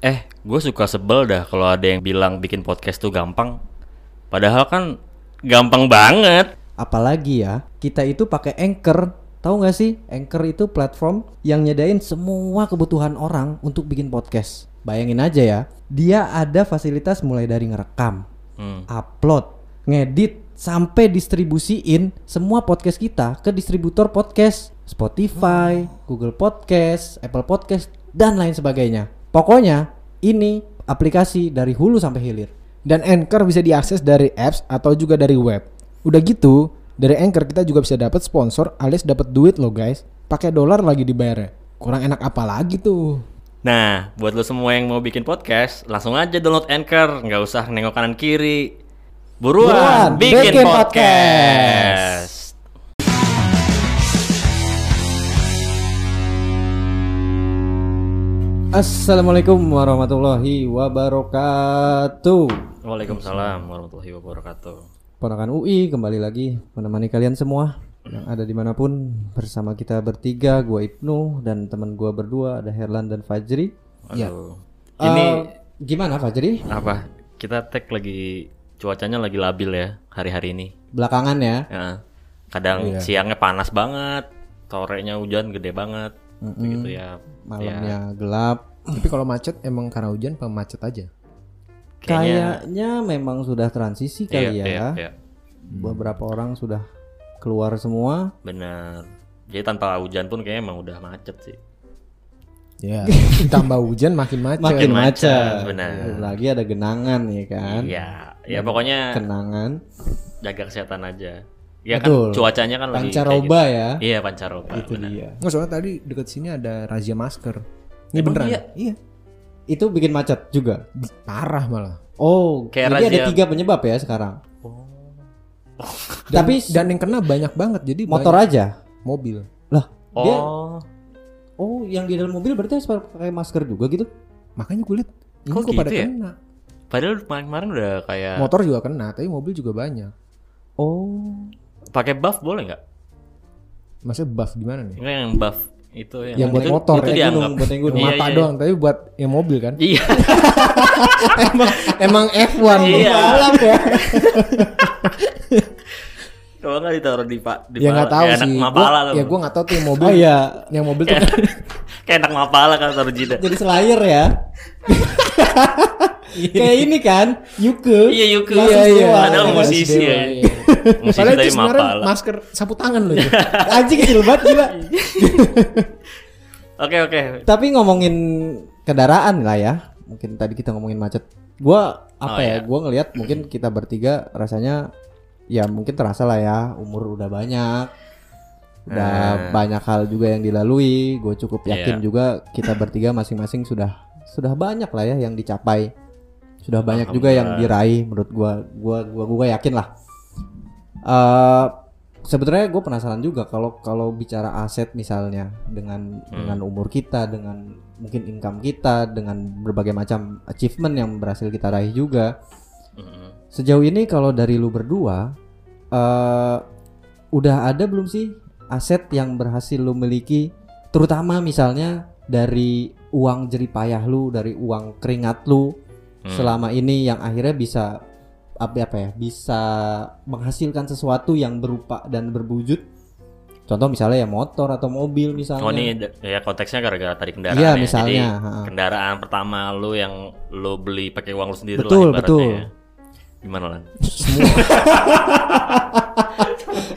Eh, gue suka sebel dah kalau ada yang bilang bikin podcast tuh gampang. Padahal kan gampang banget. Apalagi ya, kita itu pakai Anchor. Tahu nggak sih? Anchor itu platform yang nyedain semua kebutuhan orang untuk bikin podcast. Bayangin aja ya, dia ada fasilitas mulai dari ngerekam, Hmm. upload, ngedit, sampai distribusiin semua podcast kita ke distributor podcast Spotify, Google Podcast, Apple Podcast, dan lain sebagainya. Pokoknya ini aplikasi dari hulu sampai hilir. Dan Anchor bisa diakses dari apps atau juga dari web. Udah gitu, dari Anchor kita juga bisa dapat sponsor alias dapat duit loh guys. Pakai dolar lagi dibayar. Kurang enak apa lagi tuh? Nah, buat lo semua yang mau bikin podcast, langsung aja download Anchor, nggak usah nengok kanan kiri. Buruan, Buruan, bikin, bikin podcast. Assalamualaikum warahmatullahi wabarakatuh. Waalaikumsalam warahmatullahi wabarakatuh. Ponakan UI kembali lagi menemani kalian semua yang ada di mana pun bersama kita bertiga, gua Ibnu dan teman gua berdua ada Herlan dan Fajri. Aduh. Ini Eh, gimana Fajri? apa? Kita tag lagi cuacanya lagi labil ya hari-hari ini. Belakangan ya. Ya, kadang siangnya panas banget, sorenya hujan gede banget, begitu ya. Malamnya gelap. Tapi kalau macet emang karena hujan apa macet aja? Kayaknya- Kayaknya memang sudah transisi Iya, kali ya. iya, iya. Beberapa orang sudah keluar semua. Benar. Jadi tanpa hujan pun kayaknya emang udah macet sih. Ya, tambah hujan makin macet. Makin macet, benar. Lagi ada genangan ya kan. Iya, ya pokoknya Kenangan. jaga kesehatan aja. Ya Betul. kan cuacanya kan lagi kayak Pancaroba gitu. ya. Iya, pancaroba. Itu benar. dia. Nggak, soalnya tadi deket sini ada razia masker. Ini Emang beneran? iya? Iya. Itu bikin macet juga. Parah malah. Oh, Kayak jadi ada tiga penyebab ya sekarang. Dan, Tapi dan yang kena banyak banget. Jadi motor banyak aja. mobil. Lah, dia Oh, oh yang di dalam mobil berarti harus pakai masker juga gitu. Makanya gue liat ini Kok kok, pada gitu ya? kena. padahal kemarin-kemarin udah kayak Motor juga kena, tapi mobil juga banyak. Oh. pakai buff boleh nggak? Maksudnya buff gimana nih? Enggak yang buff itu yang, Yang buat itu, motor, itu ya, gunung, buat yang gunung. Iya, Mata iya, doang, tapi buat yang mobil kan? Iya. emang F1 Iya. balap ya. Kalau nggak ditaruh di pak di ya nggak tahu anak sih. Gua, mapala tuh. ya gue nggak tahu tuh yang mobil. Oh iya, Yang mobil tuh kayak, kayak anak mapala kan taruh jidat. jadi slayer ya. Kayak ini kan, Yuke. Iya Yuke. Iya, iya. Iya, musisi ya. Iya. Padahal itu sebenarnya masker sapu tangan loh. Anjing kecil banget gila. Oke oke. Tapi ngomongin kendaraan lah ya. Mungkin tadi kita ngomongin macet. Gua apa Oh, ya? iya. Gua ngelihat mungkin kita bertiga rasanya ya mungkin terasa lah ya umur udah banyak. Udah Eh. banyak hal juga yang dilalui. Gue cukup yakin Iya. juga kita bertiga masing-masing sudah sudah banyak lah ya yang dicapai. Sudah banyak juga yang diraih menurut gua. Gua gua gua yakin lah. Eh sebenarnya gue penasaran juga kalau kalau bicara aset misalnya dengan dengan umur kita dengan mungkin income kita dengan berbagai macam achievement yang berhasil kita raih juga Mm-mm. sejauh ini kalau dari lu berdua eh udah ada belum sih aset yang berhasil lu miliki terutama misalnya dari uang jeripayah lu dari uang keringat lu Hmm. selama ini yang akhirnya bisa apa apa ya bisa menghasilkan sesuatu yang berupa dan berwujud contoh misalnya ya motor atau mobil misalnya Oh ini ya konteksnya gara-gara tadi kendaraan Iya, ya. misalnya, Jadi kendaraan pertama lu yang lu beli pakai uang lu sendiri Betul, lah betul. ya. Gimana lan?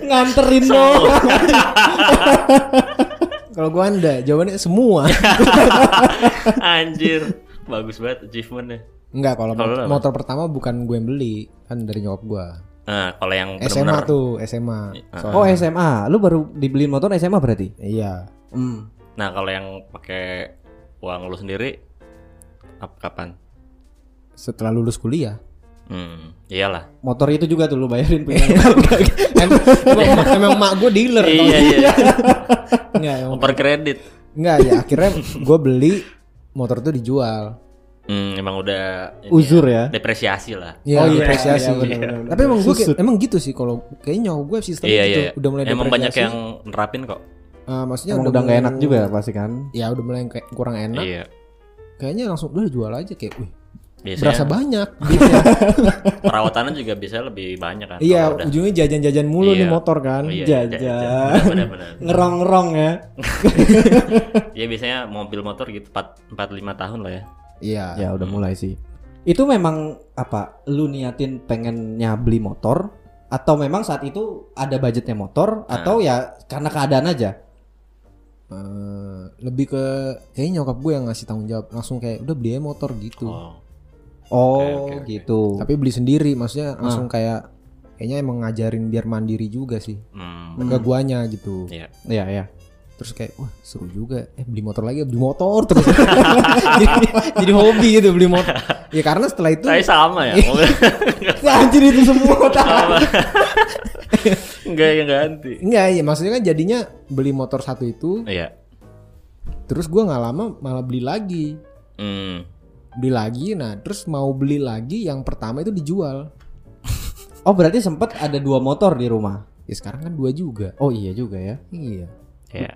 nganterin dong Kalau gue anda, jawabannya semua. Anjir, bagus banget achievementnya. Enggak, kalau Kalau lu mot- apa? motor pertama bukan gue yang beli, kan dari nyokap gue. Nah, kalau yang SMA benar-benar tuh, SMA. Soalnya- oh SMA lu baru dibeliin motor SMA berarti Iya. hmm. Nah, kalau yang pakai uang lu sendiri ap- kapan? Setelah lulus kuliah. Hmm, iyalah. motor itu juga tuh lu bayarin punya emang, emang, emang mak gue dealer. iya, iya. Enggak, emang, Over kredit. enggak ya. Akhirnya gue beli motor itu dijual. Hmm, emang udah uzur ya depresiasi lah. Ya, Oh, iya, depresiasi. iya, bener, bener, Tapi emang gue emang gitu sih kalau kayaknya nyokap gue sistem Iya, gitu. iya. Udah mulai Emang banyak depresiasi. yang nerapin kok. Eh, maksudnya Emang udah nggak mulai- enak juga pasti kan Ya udah mulai kayak kurang enak. Iya. kayaknya langsung udah jual aja kayak wih Biasanya berasa banyak duitnya. perawatannya juga bisa lebih banyak kan. iya ujungnya jajan-jajan mulu nih Iya. motor kan Iya, jajan. Benar-benar. Ngerong-ngerong ya. Ya biasanya mobil motor gitu 4 4 5 tahun lah ya. Iya Ya udah mulai sih. Itu memang apa? Lu niatin pengennya beli motor atau memang saat itu ada budgetnya motor atau ya karena keadaan aja? Eh, lebih ke kayaknya nyokap gue yang ngasih tanggung jawab langsung kayak udah beli aja motor gitu Oh. Oh, oke, oke. gitu. tapi beli sendiri maksudnya langsung kayak kayaknya emang ngajarin biar mandiri juga sih Hmm. ke guanya gitu Iya. Iya, ya. Terus kayak wah seru juga eh beli motor lagi beli motor terus jadi, jadi hobi gitu beli motor ya karena setelah itu Saya sama ya. mobil. Anjir itu semua sama. Enggak yang ganti. enggak ya maksudnya kan jadinya beli motor satu itu Iya. terus gua nggak lama malah beli lagi Hmm. beli lagi nah terus mau beli lagi yang pertama itu dijual Oh, berarti sempat ada dua motor di rumah. ya sekarang kan dua juga Oh iya juga ya. iya Iya.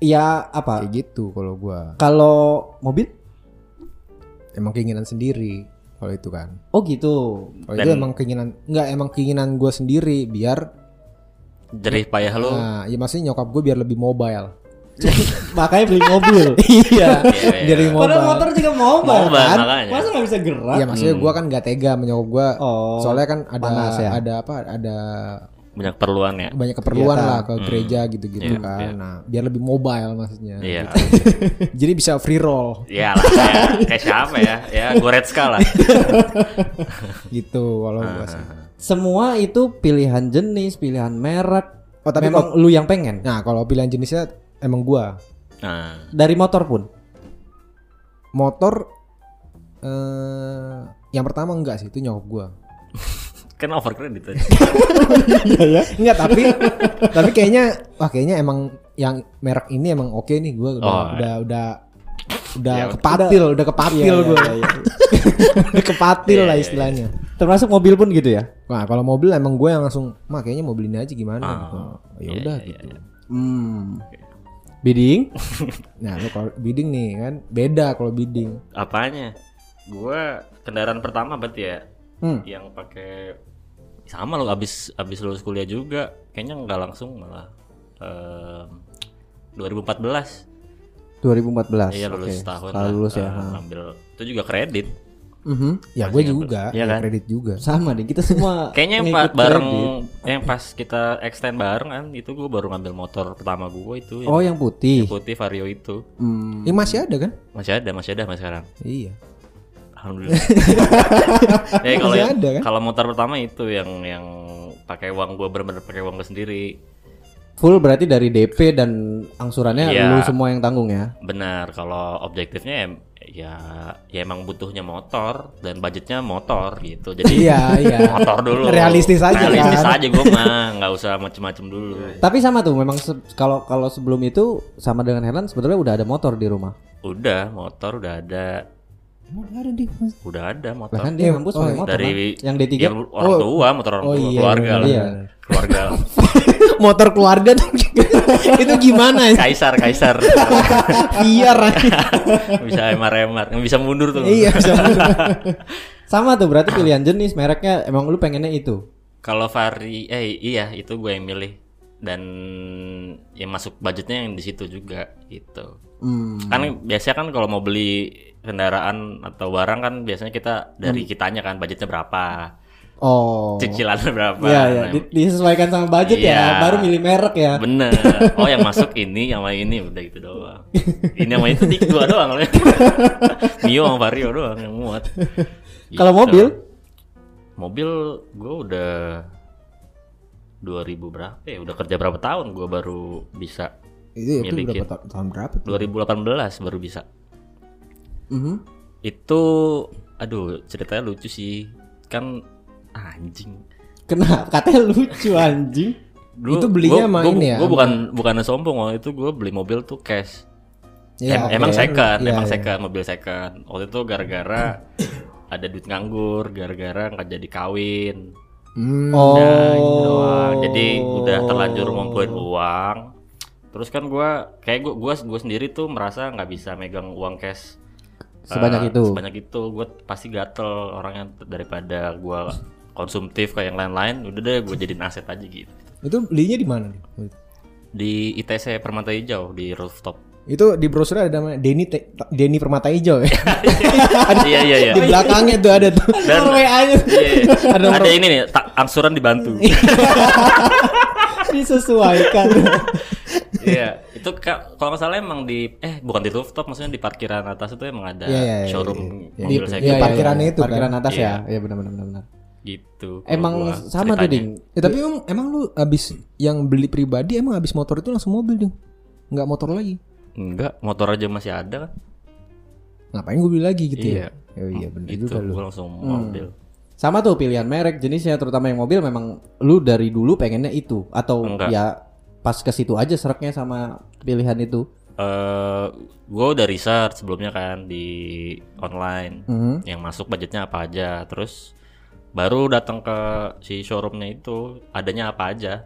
Iya apa? kayak gitu kalau gua Kalau mobil? emang keinginan sendiri kalau itu kan Oh gitu. kalau itu emang keinginan enggak emang keinginan gua sendiri biar Jerih payah lu. nah ya maksudnya nyokap gue biar lebih mobile Makanya beli mobil. iya Iya, biar lebih Padahal motor juga mobile, Mobile, kan? makanya. Masa nggak bisa gerak? Iya maksudnya gua kan gak tega menyokap gua Oh, soalnya kan ada panas ya? ada apa ada Banyak perluan ya. banyak keperluan Kegiatan. lah ke gereja gitu-gitu Iya, kan iya. nah biar lebih mobile maksudnya Iya. jadi bisa free roll Iya lah kayak, kayak siapa ya? Ya Goretzka lah. gitu kalau gua sih Semua itu pilihan jenis, pilihan merek. oh tapi memang lu yang pengen nah kalau pilihan jenisnya emang gua Nah, dari motor pun. motor eh yang pertama enggak sih itu nyokap gua kan over credit tadi. enggak tapi tapi kayaknya wah kayaknya emang yang merek ini emang oke nih gua udah Oh, udah udah udah Ya, kepatil udah kepatil Iya, gua iya, iya. udah kepatil Iya, lah iya, istilahnya Termasuk mobil pun gitu ya? Nah kalau mobil emang gue yang langsung, mah kayaknya mobil ini aja gimana Ah, gitu. Ya iya, udah iya, gitu. iya. Hmm. Bidding? Nah lu kalau bidding nih kan beda kalau bidding. Apanya? Gua kendaraan pertama berarti ya Hmm. yang pakai sama lo abis abis lulus kuliah juga kayaknya nggak langsung malah em, 2014 2014. iya lulus setahun Setelah lah, lulus ya. ha. ngambil itu juga kredit Mhm. Ya Masih gue juga, Iya ya kan? kredit juga. Sama deh, kita semua kayaknya yang ngikut pa- bareng kredit. yang pas kita extend bareng kan itu gue baru ngambil motor pertama gue itu Oh, yang putih. yang putih vario itu Hmm. Ini masih ada kan? masih ada masih ada mas sekarang Iya. Alhamdulillah ya kalau Masih yang- ada kan? kalau motor pertama itu yang yang pakai uang gue bener-bener pakai uang gue sendiri Full berarti dari DP dan angsurannya Iya. lu semua yang tanggung ya? Benar, kalau objektifnya ya, ya ya emang butuhnya motor dan budgetnya motor gitu. Jadi Iya, iya. motor dulu. Realistis aja Realistis kan? aja gue mah, nggak usah macem-macem dulu. Tapi sama tuh, memang se- kalau kalau sebelum itu sama dengan Helen sebetulnya udah ada motor di rumah. Udah, motor udah ada, Emang ada di udah ada motor. Bahkan dia Iya, ngampus oh, pakai iya. motor Dari kan? Yang D3. ya, orang tua, motor orang Oh, iya, keluarga lah. iya. Keluarga. motor keluarga itu gimana ya? kaisar, kaisar. Biar bisa emar-emar, bisa mundur tuh. iya bisa Sama tuh berarti pilihan jenis mereknya emang lu pengennya itu. Kalau vari, eh iya itu gue yang milih dan yang masuk budgetnya yang di situ juga gitu. Hmm. Kan biasanya kan kalau mau beli kendaraan atau barang kan biasanya kita dari Hmm. kitanya kan budgetnya berapa, Oh. cicilannya berapa. Iya, iya, Nah, Di- disesuaikan sama budget Iya. ya, baru milih merek ya. Bener. Oh yang masuk ini, yang lain ini udah gitu doang. ini sama itu dik dua doang. Mio sama Vario doang yang muat. Kalau Gitu. mobil? Mobil gue udah 2000 berapa ya? Udah kerja berapa tahun gue baru bisa itu itu Milikin. berapa ta- tahun berapa tuh 2018 baru bisa. Mhm. Itu aduh ceritanya lucu sih. Kan anjing. Kenapa? Katanya lucu anjing. Itu belinya sama ini ya, Gue bukan bukan sombong waktu itu gue beli mobil tuh cash. Iya, Em- oke. emang second, Iya, emang iya. second, mobil second. Waktu itu gara-gara ada duit nganggur, gara-gara nggak jadi kawin. Hmm, Oh. Udah gitu doang. Jadi udah terlanjur ngumpulin uang. Terus kan gua kayak gua gua, gua sendiri tuh merasa nggak bisa megang uang cash Sebanyak Eh, itu. Sebanyak itu gue pasti gatel orangnya daripada gue konsumtif kayak yang lain-lain. Udah deh gue jadiin aset aja gitu. Itu belinya di mana nih? Di ITC Permata Hijau di rooftop. Itu di brosur ada namanya Denny Te- Denny Permata Hijau ya. iya iya iya. di belakangnya tuh ada tuh. Dan WA-nya iya, Ada ada, nomor- ini nih, tak angsuran dibantu. disesuaikan. Iya, itu ka- kalau nggak salah emang di eh bukan di rooftop, maksudnya di parkiran atas itu emang ada Iya, iya, iya, showroom iya. mobil Di- saya iya, parkirannya itu kan? Parkiran atas Iya. ya. Iya benar benar benar. benar. gitu. Emang gua sama tuh ding. Ya, tapi emang, emang lu abis yang beli pribadi emang abis motor itu langsung mobil dong. Nggak motor lagi. Enggak, motor aja masih ada kan? Ngapain gue beli lagi gitu Iya. ya? Oh iya benar Gitu, juga lu. gua langsung mobil. Sama tuh pilihan merek jenisnya terutama yang mobil memang lu dari dulu pengennya itu atau Enggak. ya pas ke situ aja sereknya sama pilihan itu. Eh, gue udah research sebelumnya kan di online Mhm. yang masuk budgetnya apa aja, terus baru datang ke si showroomnya itu adanya apa aja.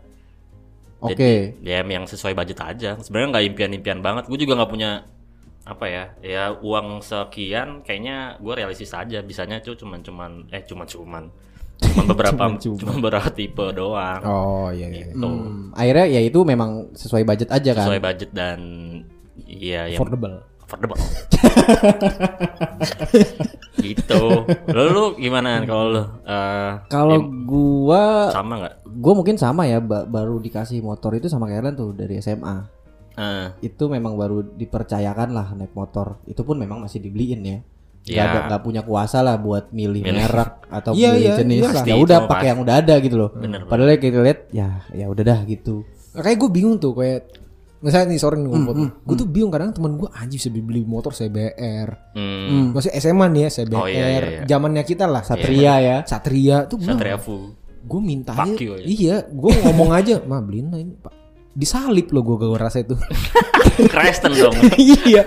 Oke. Jadi, ya yang sesuai budget aja. Sebenarnya nggak impian-impian banget. Gue juga nggak punya apa ya, ya uang sekian. Kayaknya gue realistis aja. Bisanya tuh cuman cuman eh cuman cuman cuman beberapa cuman beberapa tipe doang. Oh iya iya. Gitu. Hmm, akhirnya ya itu memang sesuai budget aja kan. Sesuai budget dan iya yang Affordable. affordable. gitu. Lu, lu gimana kalau lu? Eh, Kalau gua sama nggak? gua mungkin sama ya ba- baru dikasih motor itu sama Karen tuh dari SMA. Eh, Itu memang baru dipercayakan lah naik motor. Itu pun memang masih dibeliin ya. Gak Iya. ada nggak punya kuasa lah buat milih, Milih. merek atau Iya, milih iya, jenis. iya lah. Ya udah pakai yang udah ada gitu loh. Bener, Padahal ya kita lihat ya ya udah dah gitu. Makanya gue bingung tuh kayak misalnya nih sore nih Hmm, ngumpul. gue tuh bingung kadang temen gue anjir bisa beli motor CBR. hmm, Maksudnya SMA nih ya CBR. Oh, iya, iya, iya. Zamannya kita lah. Satria ya. Satria tuh gue Satria Fu. gue minta aja. Iya, gue ngomong aja, mah beliin lah ini pak. Disalip loh gue gue rasa itu. Kristen dong. iya.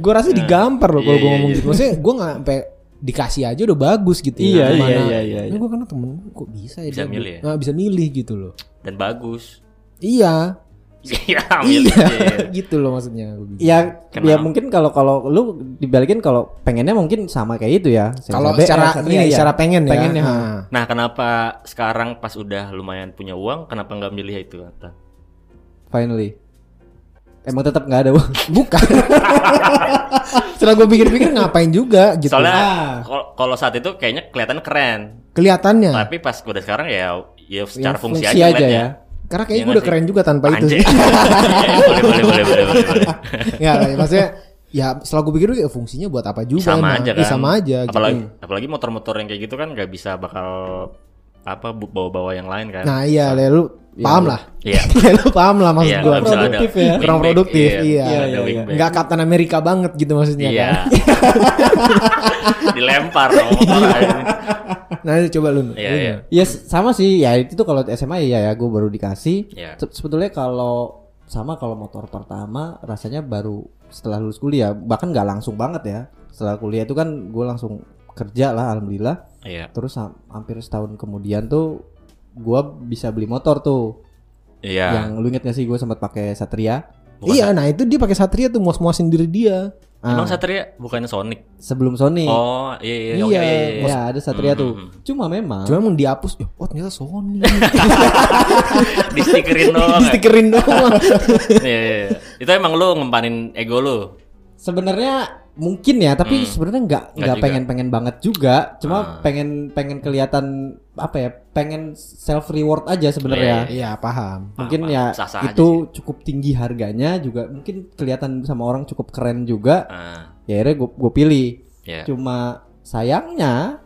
gue rasa digampar loh kalau Iya, gue iya, ngomong iya. gitu. Maksudnya gue nggak sampai dikasih aja udah bagus gitu. Iya, Gimana? iya, iya, iya, Ini iya. gue karena temen gue kok bisa ya Bisa dia milih ya? Nah, bisa milih gitu loh. Dan bagus. Iya. Iya, milih. Iya, gitu loh maksudnya. Ya, Kenapa? ya mungkin kalau kalau lu dibalikin kalau pengennya mungkin sama kayak itu ya. Kalau secara ini ya. secara pengen ya. Pengennya, ha. Nah. Nah, kenapa sekarang pas udah lumayan punya uang, kenapa nggak milih itu? Kata? Finally. Emang tetap nggak ada uang. Bukan. Setelah gue pikir-pikir ngapain juga gitu. Soalnya Ah. kal- kalau saat itu kayaknya kelihatan keren, Kelihatannya. tapi pas udah sekarang ya ya secara Yang fungsi, fungsi aja, aja ngeliatnya. ya. Karena kayaknya Iya gue udah keren juga tanpa itu. Anjay. boleh, boleh, boleh, boleh, boleh, boleh. ya, maksudnya ya setelah gue pikir ya fungsinya buat apa juga Sama emang. aja Iya, kan. sama aja gitu. Apalagi apalagi motor-motor yang kayak gitu kan nggak bisa bakal apa bawa-bawa yang lain kan. Nah iya le, lu paham lah Iya. Ya, lu paham lah maksud Iya, gue bisa ada Produktif ya. kurang produktif iya, Iya, ada iya, wingback. nggak Captain America banget gitu maksudnya Iya. kan Dilempar dong. Nah coba lu Iya, iya. Ya sama sih ya itu tuh kalau SMA ya ya gue baru dikasih. Iya. Se- Sebetulnya kalau sama kalau motor pertama rasanya baru setelah lulus kuliah bahkan nggak langsung banget ya. Setelah kuliah itu kan gue langsung kerja lah alhamdulillah. Iya. Terus ha- hampir setahun kemudian tuh gue bisa beli motor tuh. Iya. Yang lu inget gak sih gue sempat pakai Satria. Bukan iya nah itu dia pakai Satria tuh muas-muasin diri dia Emang Ah, Satria bukannya Sonic? sebelum Sony. Oh, iya iya Iya, oh, iya. iya, iya. Ya ada Satria Hmm, tuh. hmm, Cuma memang cuma emang dihapus ya, oh ternyata Sony Di stikerin doang. ya? stikerin doang Iya, iya, iya. Itu emang lu ngempanin ego lu. sebenarnya mungkin ya tapi Hmm. sebenarnya nggak Nggak pengen pengen banget juga cuma Ah. pengen pengen kelihatan apa ya pengen self reward aja sebenarnya iya paham mungkin Paham, ya paham. Sah-sah aja itu cukup tinggi harganya juga mungkin kelihatan sama orang cukup keren juga Ah, ya akhirnya gue pilih iya. cuma sayangnya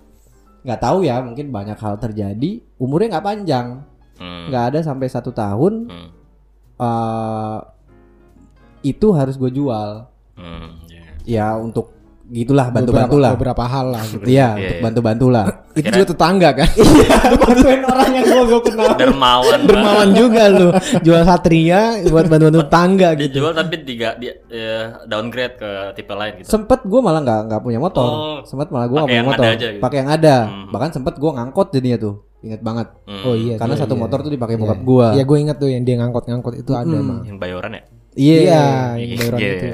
nggak tahu ya mungkin banyak hal terjadi umurnya nggak panjang Hmm. nggak ada sampai satu tahun Hmm. eh itu harus gue jual Hmm, iya. Ya untuk gitulah beberapa, bantu-bantu lah beberapa hal lah gitu Iya, Iya, untuk iya. bantu-bantu lah. itu juga tetangga kan Bantuin orang yang gua gak kenal. Dermawan. dermawan juga lu jual Satria buat bantu-bantu tetangga Dia gitu jual tapi tiga dia eh, downgrade ke tipe lain gitu. Sempet gua malah nggak nggak punya motor. Oh. Sempet malah gua punya yang motor. ada gitu. Pakai yang ada. Hmm. Bahkan sempet gua ngangkot jadinya tuh. Ingat banget. Hmm. oh iya Karena iya, satu iya. motor tuh dipakai Iya. bokap gua. Iya gue ingat tuh yang dia ngangkot-ngangkot itu ada Mm-mm. emang. Yang bayoran ya? Iya. Iya, yang bayaran Iya. itu.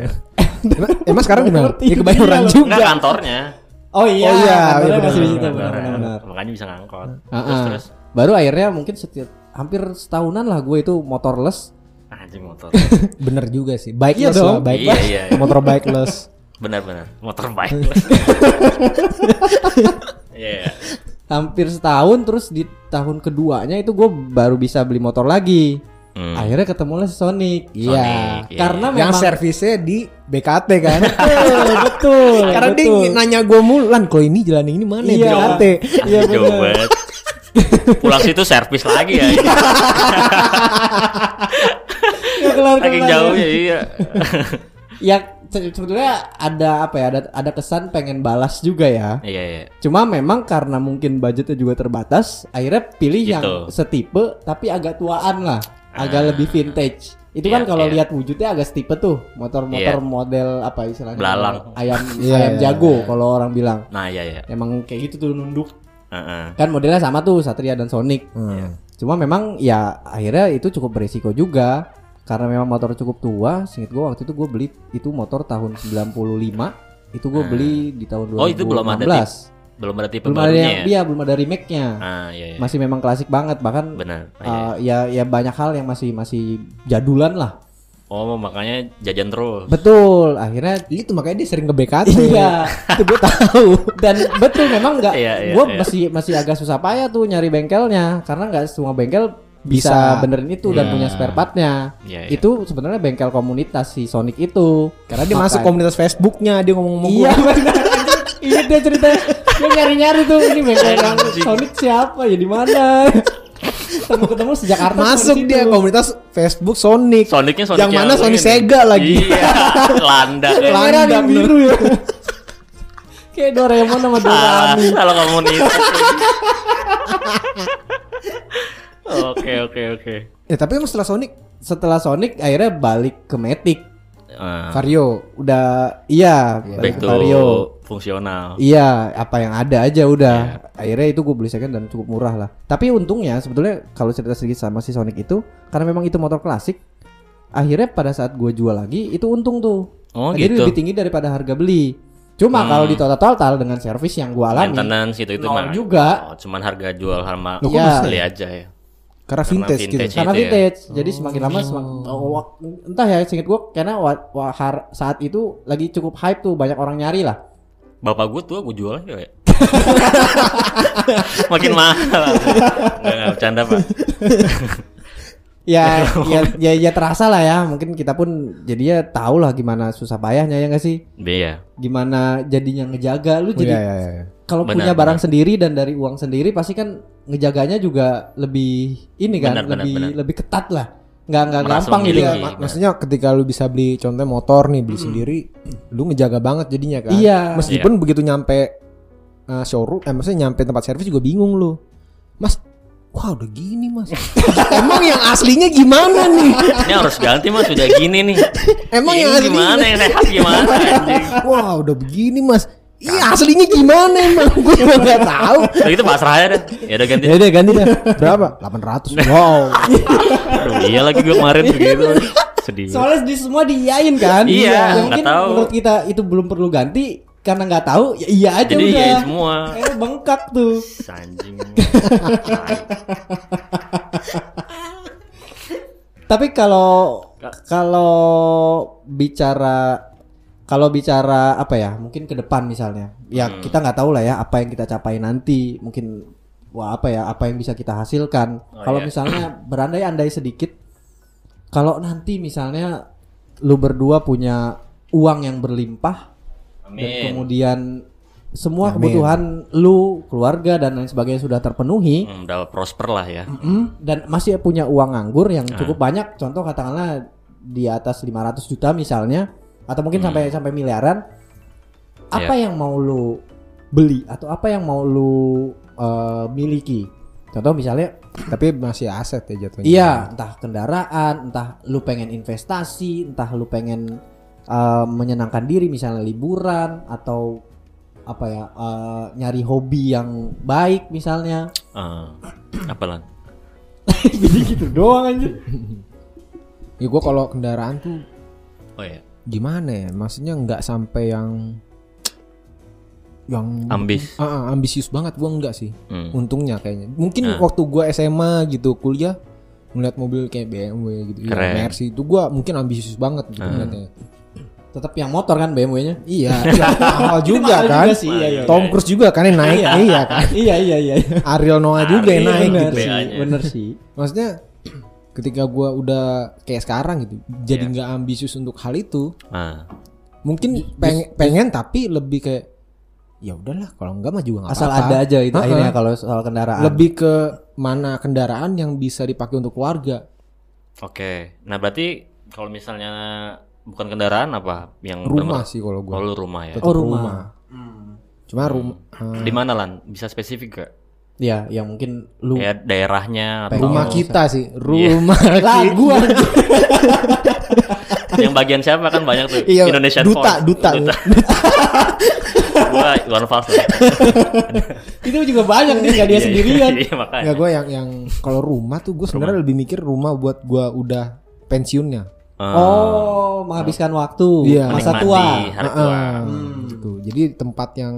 Emang, sekarang di mana? Ngerti. Ya kebayoran Iya, juga. Enggak kantornya. Oh iya, Oh iya, iya, masih di benar, benar-benar. Makanya bisa ngangkot. Ah, Terus ah. terus Baru akhirnya mungkin setiap hampir setahunan lah gue itu motorless. anjing motor. Bener juga sih. Bikeless Iya dong. lah, bike Iya, iya, iya. Motor bikeless. Benar-benar motor bike. Iya. Hampir setahun terus di tahun keduanya itu gue baru bisa beli motor lagi. Hmm. Akhirnya ketemulah Sonic. Iya. Iya. Karena Yang memang servisnya di BKT kan. betul, betul. Karena dia betul. nanya gue mulu, Lan kalau ini jalan ini mana Iya. ya BKT? Iya, benar. Pulang situ servis lagi ya. Nggak kelar-kelar. Saking jauhnya iya. Ya se- sebetulnya ada apa ya? Ada ada kesan pengen balas juga ya. Iya iya. Cuma memang karena mungkin budgetnya juga terbatas, akhirnya pilih yang Gitu. setipe tapi agak tuaan lah, agak lebih vintage. Itu kan Iya, kalau iya. lihat wujudnya agak setipe tuh, motor-motor Iya. model apa istilahnya? Belalang. Ayam Iya, ayam iya, jago iya. kalau orang bilang. Nah iya iya. Emang kayak gitu tuh nunduk. Heeh. Kan modelnya sama tuh Satria dan Sonic. Hmm. Cuma memang ya akhirnya itu cukup beresiko juga karena memang motor cukup tua. Singkat gue waktu itu gue beli itu motor tahun 95. Itu gue Ah. beli di tahun 2016. Oh, itu belum ada Belum ada tipe belum ada barunya yang ya. iya belum ada remake-nya. Ah iya iya. Masih memang klasik banget bahkan Benar. Ah, uh, iya. ya ya banyak hal yang masih masih jadulan lah. Oh makanya jajan terus. Betul, akhirnya Itu makanya dia sering ke BKT. Iya, itu gue tahu. Dan betul memang nggak, Iya, iya, gue iya. masih masih agak susah payah tuh nyari bengkelnya karena nggak semua bengkel bisa, Bisa. benerin itu dan Iya. punya spare partnya. Iya, iya. Itu sebenarnya bengkel komunitas si Sonic itu. Karena dia masuk Makanya- komunitas Facebooknya dia ngomong-ngomong Iya benar. Iya dia ceritanya. Dia nyari-nyari tuh ini Anjing. Sonic siapa ya di mana? Ketemu-ketemu sejak Jakarta Masuk dia situ. komunitas Facebook Sonic. Sonicnya Sonic Yang mana Sonic ini. Sega lagi. Iya. Landak, yang biru ya. Kayak Doraemon sama Ah, Dorami. Salah komunitas. Oke oke oke. Ya tapi emang setelah Sonic Setelah Sonic akhirnya balik ke Matic. Ah, Vario. Udah iya, balik back to Vario. fungsional. Iya, apa yang ada aja udah. Iya. Akhirnya itu gue beli second dan cukup murah lah. Tapi untungnya sebetulnya kalau cerita sedikit sama si Sonic itu, karena memang itu motor klasik, akhirnya pada saat gue jual lagi itu untung tuh. Oh Jadi gitu. lebih tinggi daripada harga beli. Cuma Hmm. kalau di total total dengan servis yang gue alami, Maintenance gitu itu mah. juga. Oh, cuman harga jual sama bisa beli aja ya. Karena Karena vintage, vintage. gitu. karena itu ya. vintage. Jadi semakin lama semakin oh, entah ya singkat gue karena wa- wa- har- saat itu lagi cukup hype tuh banyak orang nyari lah. Bapak gue tua gue jual aja ya. Makin mahal. Enggak enggak bercanda, Pak. Ya, ya, ya, ya terasa lah ya. Mungkin kita pun jadinya tahu lah gimana susah payahnya ya nggak sih? Iya. Gimana jadinya ngejaga lu Oh, jadi iya, iya, iya. kalau Benar, punya barang benar. sendiri dan dari uang sendiri pasti kan ngejaganya juga lebih ini kan Benar, benar, lebih benar. lebih ketat lah. Nggak nggak Merasa gampang gitu. Iya, mak- maksudnya ketika lu bisa beli contoh motor nih beli sendiri, lu ngejaga banget jadinya kan. Iya. Meskipun begitu nyampe uh, showroom, eh maksudnya nyampe tempat servis juga bingung lu. Mas, wah udah gini mas. Emang yang aslinya gimana nih? Ini harus ganti mas sudah gini nih. Emang Ini yang aslinya gimana yang sehat gimana anjing? Wah udah begini mas. Iya aslinya gimana emang? Gue juga nggak tahu. Kalau gitu pasrah aja deh. Ya udah ganti. Ya udah ganti dah. Berapa? 800. Wow. Aduh, iya lagi gue kemarin begitu. Sedih. Soalnya di semua diiyain kan. Iya, Ya, nggak mungkin tahu. menurut kita itu belum perlu ganti karena nggak tahu ya iya aja Jadi udah. iya semua. Eh bengkak tuh. Anjing. Tapi kalau kalau bicara kalau bicara apa ya mungkin ke depan misalnya ya Hmm. kita nggak tahu lah ya apa yang kita capai nanti mungkin wah apa ya apa yang bisa kita hasilkan Oh, kalau iya. misalnya berandai-andai sedikit kalau nanti misalnya lu berdua punya uang yang berlimpah dan Amin. kemudian semua Amin. kebutuhan lu keluarga dan lain sebagainya sudah terpenuhi Hmm, udah prosper lah ya. Mm, dan masih punya uang nganggur yang Ah. cukup banyak contoh katakanlah di atas 500 juta misalnya atau mungkin Hmm. sampai sampai miliaran apa Iya. yang mau lu beli atau apa yang mau lu eh, miliki contoh misalnya Tapi masih aset ya jatuhnya. iya entah kendaraan entah lu pengen investasi entah lu pengen eh, menyenangkan diri misalnya liburan atau apa ya eh, nyari hobi yang baik misalnya Eh, apa lan? jadi gitu doang aja Ya gue kalau kendaraan tuh Oh ya. gimana ya? Maksudnya nggak sampai yang yang Ambis. Ah, ah, ambisius banget gua enggak sih. Hmm. Untungnya kayaknya. Mungkin Nah. waktu gua SMA gitu kuliah ngeliat mobil kayak BMW gitu, ya, Keren. Mercy itu gua mungkin ambisius banget gitu ngeliatnya. Tetap yang motor kan BMW-nya. Iya, iya, mahal juga mahal kan. juga sih, iya, iya. Tom Cruise juga kan yang naik, iya kan. iya iya iya. Ariel Noah juga yang naik bener gitu. sih, bener sih. Maksudnya ketika gua udah kayak sekarang gitu, jadi Iya. nggak ambisius untuk hal itu. Nah, Mungkin peng- pengen tapi lebih kayak ya udahlah kalau enggak mah juga nggak Asal apa-apa. ada aja itu akhirnya kalau soal kendaraan. Lebih ke mana kendaraan yang bisa dipakai untuk keluarga. oke. Nah, berarti kalau misalnya bukan kendaraan apa yang Rumah sih kalau Oh, gua. lu rumah ya. Tetap Oh, rumah. Cuma rumah Di mana lan? Bisa spesifik gak? Ya, yang mungkin lu Ya daerahnya atau rumah Oh, kita sih, Iya. rumah lagu aja. yang bagian siapa kan banyak tuh. Iya, Indonesian duta, Voice. duta. Gua Iwan Fals. itu juga banyak nih gak dia Iya, sendirian. Iya, makanya. Enggak gue yang yang kalau rumah tuh gue sebenarnya lebih mikir rumah buat gua udah pensiunnya. Eh, Oh, menghabiskan waktu Iya. masa tua. hari tua. Heeh, Hmm. gitu. Jadi tempat yang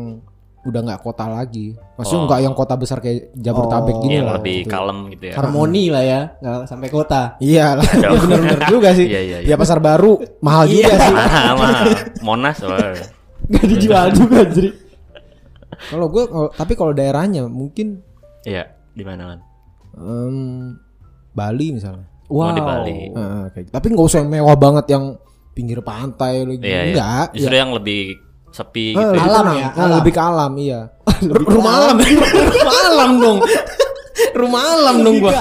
udah nggak kota lagi. Maksudnya Oh. nggak yang kota besar kayak Jabodetabek Oh. gini Yang lah. lebih gitu. kalem gitu ya. Harmoni lah ya, nggak sampai kota. Iya lah, ya Dong. bener-bener juga sih. Iya, iya, iya. Ya pasar baru mahal juga sih. Mahal. Monas. oh. Gak dijual juga jadi. Kalau gue, tapi kalau daerahnya mungkin Iya, di mana lan? em, Bali misalnya. Oh, di Bali. Heeh, kayak gitu. Tapi nggak usah yang mewah banget yang pinggir pantai lagi. Iya, iya. Enggak. Justru ya. yang lebih sepi Eh, gitu. ya. lebih Alam ya, Eh, alam. lebih ke alam, iya. R- rumah alam, rumah alam dong. rumah alam dong gua.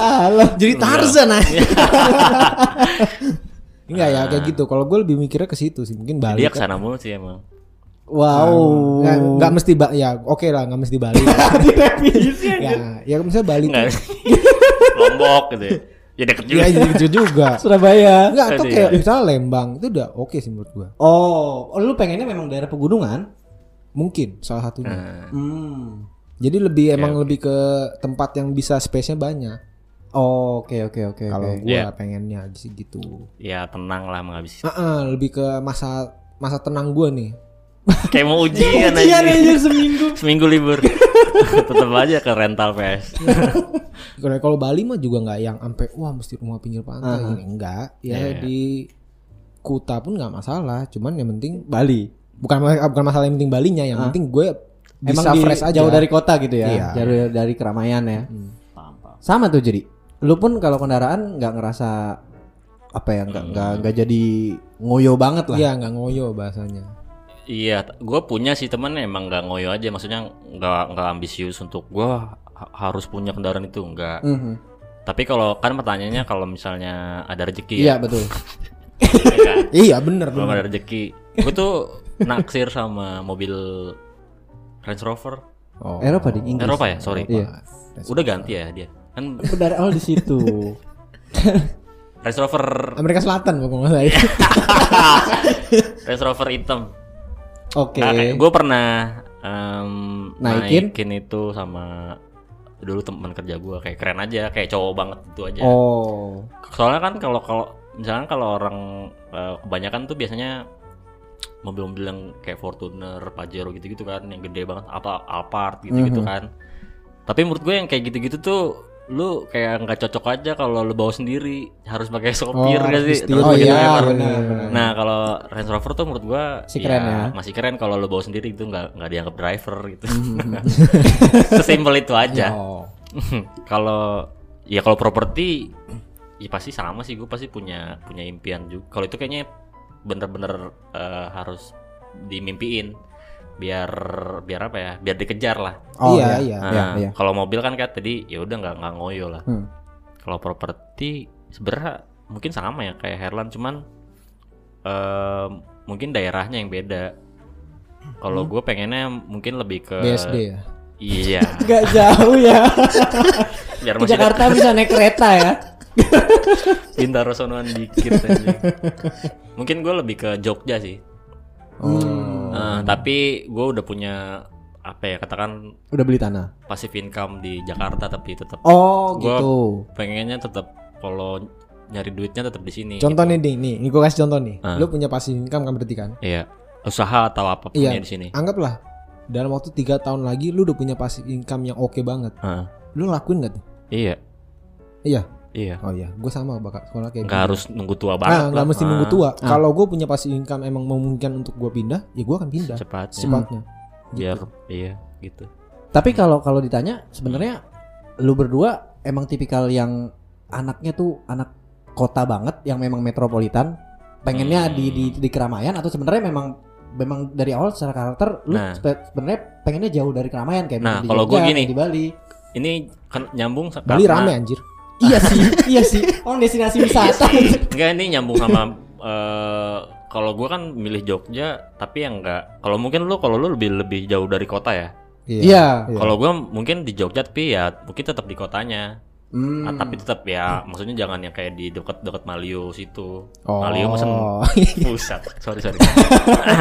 Jadi Tarzan aja. Enggak ya kayak gitu. Kalau gue lebih mikirnya ke situ sih. Mungkin Bali. Dia kan. ke sana mulu sih emang. Wow. Nggak, nggak mesti ba ya oke lah nggak mesti Bali. ya, ya misalnya Bali. Lombok gitu ya. Ya deket juga. Iya jadi gitu juga. Surabaya. Enggak atau Aduh, kayak iya. misalnya Lembang itu udah oke sih menurut gua. Oh, oh, lu pengennya memang daerah pegunungan? Mungkin salah satunya. Nah, Hmm. Jadi lebih emang lebih ke tempat yang bisa space-nya banyak. Oh, Oke oke oke Kalau gua Iya. pengennya sih gitu. ya tenang lah menghabisi. Heeh, lebih ke masa masa tenang gua nih. Kayak mau ujian Ujian aja. aja seminggu. Seminggu libur. Tetep aja ke rental PS. Kalau kalau Bali mah juga nggak yang sampai wah mesti rumah pinggir pantai Aha. ini enggak. Ya Iya, iya. di Kuta pun nggak masalah, cuman yang penting Bali. bukan bukan masalah yang penting Balinya, yang Ah. penting gue Emang bisa di, fresh aja. jauh dari kota gitu ya. Iya. Jauh dari keramaian ya. Hmm. Sama tuh jadi. Lu pun kalau kendaraan nggak ngerasa apa ya nggak nggak nggak jadi ngoyo banget lah. Iya nggak ngoyo bahasanya. Iya, gue punya sih temen emang nggak ngoyo aja, maksudnya nggak nggak ambisius untuk gue harus punya kendaraan itu nggak. Mhm. Tapi kalau kan pertanyaannya kalau misalnya ada rezeki Iya ya, betul. ya kan? Iya bener Kalau ada rezeki, gue tuh naksir sama mobil Range Rover Oh. Eropa di Inggris. Eropa ya, sorry. Iya. Udah ganti ya dia. Kan Dari awal di situ. Range Rover Amerika Selatan pokoknya saya. Range Rover hitam. Oke. Nah, gue pernah em, Naikin? naikin itu sama dulu teman kerja gue kayak keren aja, kayak cowok banget itu aja. Oh. Soalnya kan kalau kalau misalnya kalau orang eh, kebanyakan tuh biasanya mobil-mobil yang kayak Fortuner, Pajero gitu-gitu kan, yang gede banget, apa Alphard gitu-gitu Mhm. kan. Tapi menurut gue yang kayak gitu-gitu tuh lu kayak nggak cocok aja kalau lu bawa sendiri, harus pakai sopir Oh, gak sih? Oh iya, benar. Nah kalau Range Rover tuh menurut gua Masih keren ya. masih keren kalau lu bawa sendiri itu nggak nggak dianggap driver gitu. Mhm. Sesimpel itu aja. Kalau ya kalau properti ya pasti sama sih gue pasti punya punya impian juga. Kalau itu kayaknya bener-bener eh, harus dimimpiin biar biar apa ya? Biar dikejar lah. Oh, iya, iya. Nah, iya, iya. kalau mobil kan kayak tadi ya udah nggak nggak ngoyo lah. Hmm. Kalau properti sebenarnya mungkin sama ya kayak Herlan cuman eh, mungkin daerahnya yang beda. Kalau gue pengennya mungkin lebih ke BSD ya. Iya, Gak jauh ya. biar Ke Jakarta bisa naik kereta ya. Bintaro sonoan dikit aja. Mungkin gue lebih ke Jogja sih. Hmm. Eh, tapi gue udah punya apa ya katakan Udah beli tanah. passive income di Jakarta tapi tetap Oh Gua- gitu. pengennya tetap kalau nyari duitnya tetap di sini. Contoh gitu. nih, nih, nih, ini gue kasih contoh nih. Ah. Lu punya passive income kan berarti kan? Iya. Usaha atau apa pun Iya. ya di sini. Anggaplah dalam waktu tiga tahun lagi lu udah punya passive income yang oke banget. Heeh. Lu lakuin gak tuh? Iya. Iya. Iya. Oh iya, gue sama bakal sekolah kayak gitu. harus nunggu tua banget. Nah, nggak mesti Ah, nunggu tua. Ah. Kalau gue punya passive income emang memungkinkan untuk gue pindah, ya gue akan pindah Cepatnya. secepatnya. Biar iya gitu. Tapi kalau kalau ditanya sebenarnya lu berdua emang tipikal yang anaknya tuh anak kota banget yang memang metropolitan, pengennya Hmm. di, di di keramaian atau sebenarnya memang memang dari awal secara karakter lu Nah. sebenarnya pengennya jauh dari keramaian kayak Nah, di kalau gua Jogja, gini. di Bali. Ini kan nyambung Bali rame anjir. Iya sih, iya sih. Oh destinasi wisata. Enggak ini nyambung sama eh kalau gua kan milih Jogja tapi yang enggak kalau mungkin lu kalau lu lebih lebih jauh dari kota ya. Iya. Kalau gua mungkin di Jogja tapi ya mungkin tetap di kotanya. Hmm. Ah, tapi tetap ya maksudnya jangan yang kayak di dekat-dekat Malio situ. Oh. Malio mesen pusat. Sorry sorry.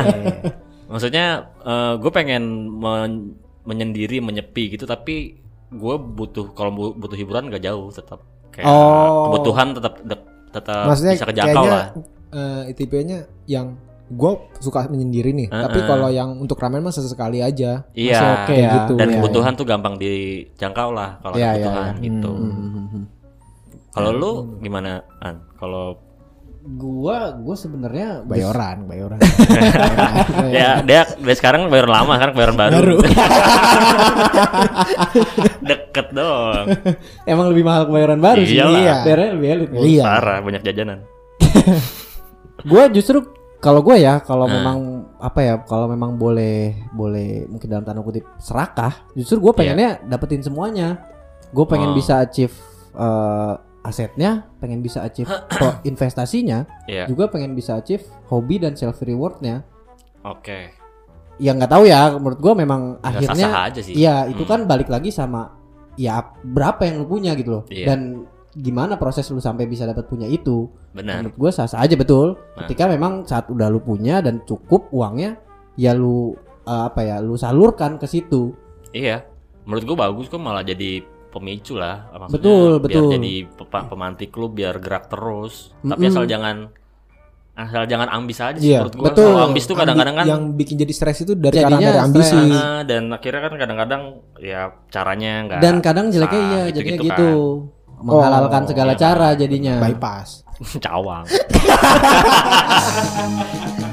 maksudnya gue pengen men- menyendiri menyepi gitu tapi gue butuh kalau bu- butuh hiburan gak jauh tetap kayak Oh. kebutuhan tetap tetap Maksudnya bisa kejangkau kayaknya lah. eh, ITP-nya yang gue suka menyendiri nih. Tapi Heeh. kalau yang untuk ramen mah sesekali aja. Iya. Masih oke ya. gitu. Dan Iya, kebutuhan tuh gampang dijangkau lah kalau Iya, iya, kebutuhan iya. gitu. Hmm, hmm, hmm. Kalau lu gimana An? Kalau Gua gua sebenarnya Bayoran, bayoran. ya dia dari sekarang bayaran lama sekarang bayaran baru. Deket dong. emang lebih mahal kebayaran baru sih. Iya. Bayarnya lebih elit. Iya. Parah banyak jajanan. Gue justru kalau gue ya kalau Nah. memang apa ya kalau memang boleh boleh mungkin dalam tanda kutip serakah justru gue pengennya dapetin semuanya gue pengen Oh. bisa achieve eh, asetnya pengen bisa achieve investasinya Iya. juga pengen bisa achieve hobi dan self rewardnya Oke. ya nggak tahu ya menurut gue memang Ya, akhirnya sah-sah aja sih. iya itu Hmm. kan balik lagi sama ya berapa yang lu punya gitu loh Iya. dan gimana proses lu sampai bisa dapat punya itu Benar. menurut gue sah-sah aja betul Nah. ketika memang saat udah lu punya dan cukup uangnya ya lu eh, apa ya lu salurkan ke situ Iya. Menurut gua bagus kok malah jadi pemicu lah maksudnya Betul, biar betul. jadi pe- pemantik lu biar gerak terus. Tapi Mm-mm. asal jangan asal jangan ambis aja sih Iya, menurut gua. betul. Kalau ambis tuh kadang-kadang kan yang bikin jadi stres itu dari karena dari ambisi. Ah, dan akhirnya kan kadang-kadang ya caranya enggak dan kadang jeleknya sah, iya jadinya kan. gitu menghalalkan Oh, segala iya, cara jadinya Bypass. cawang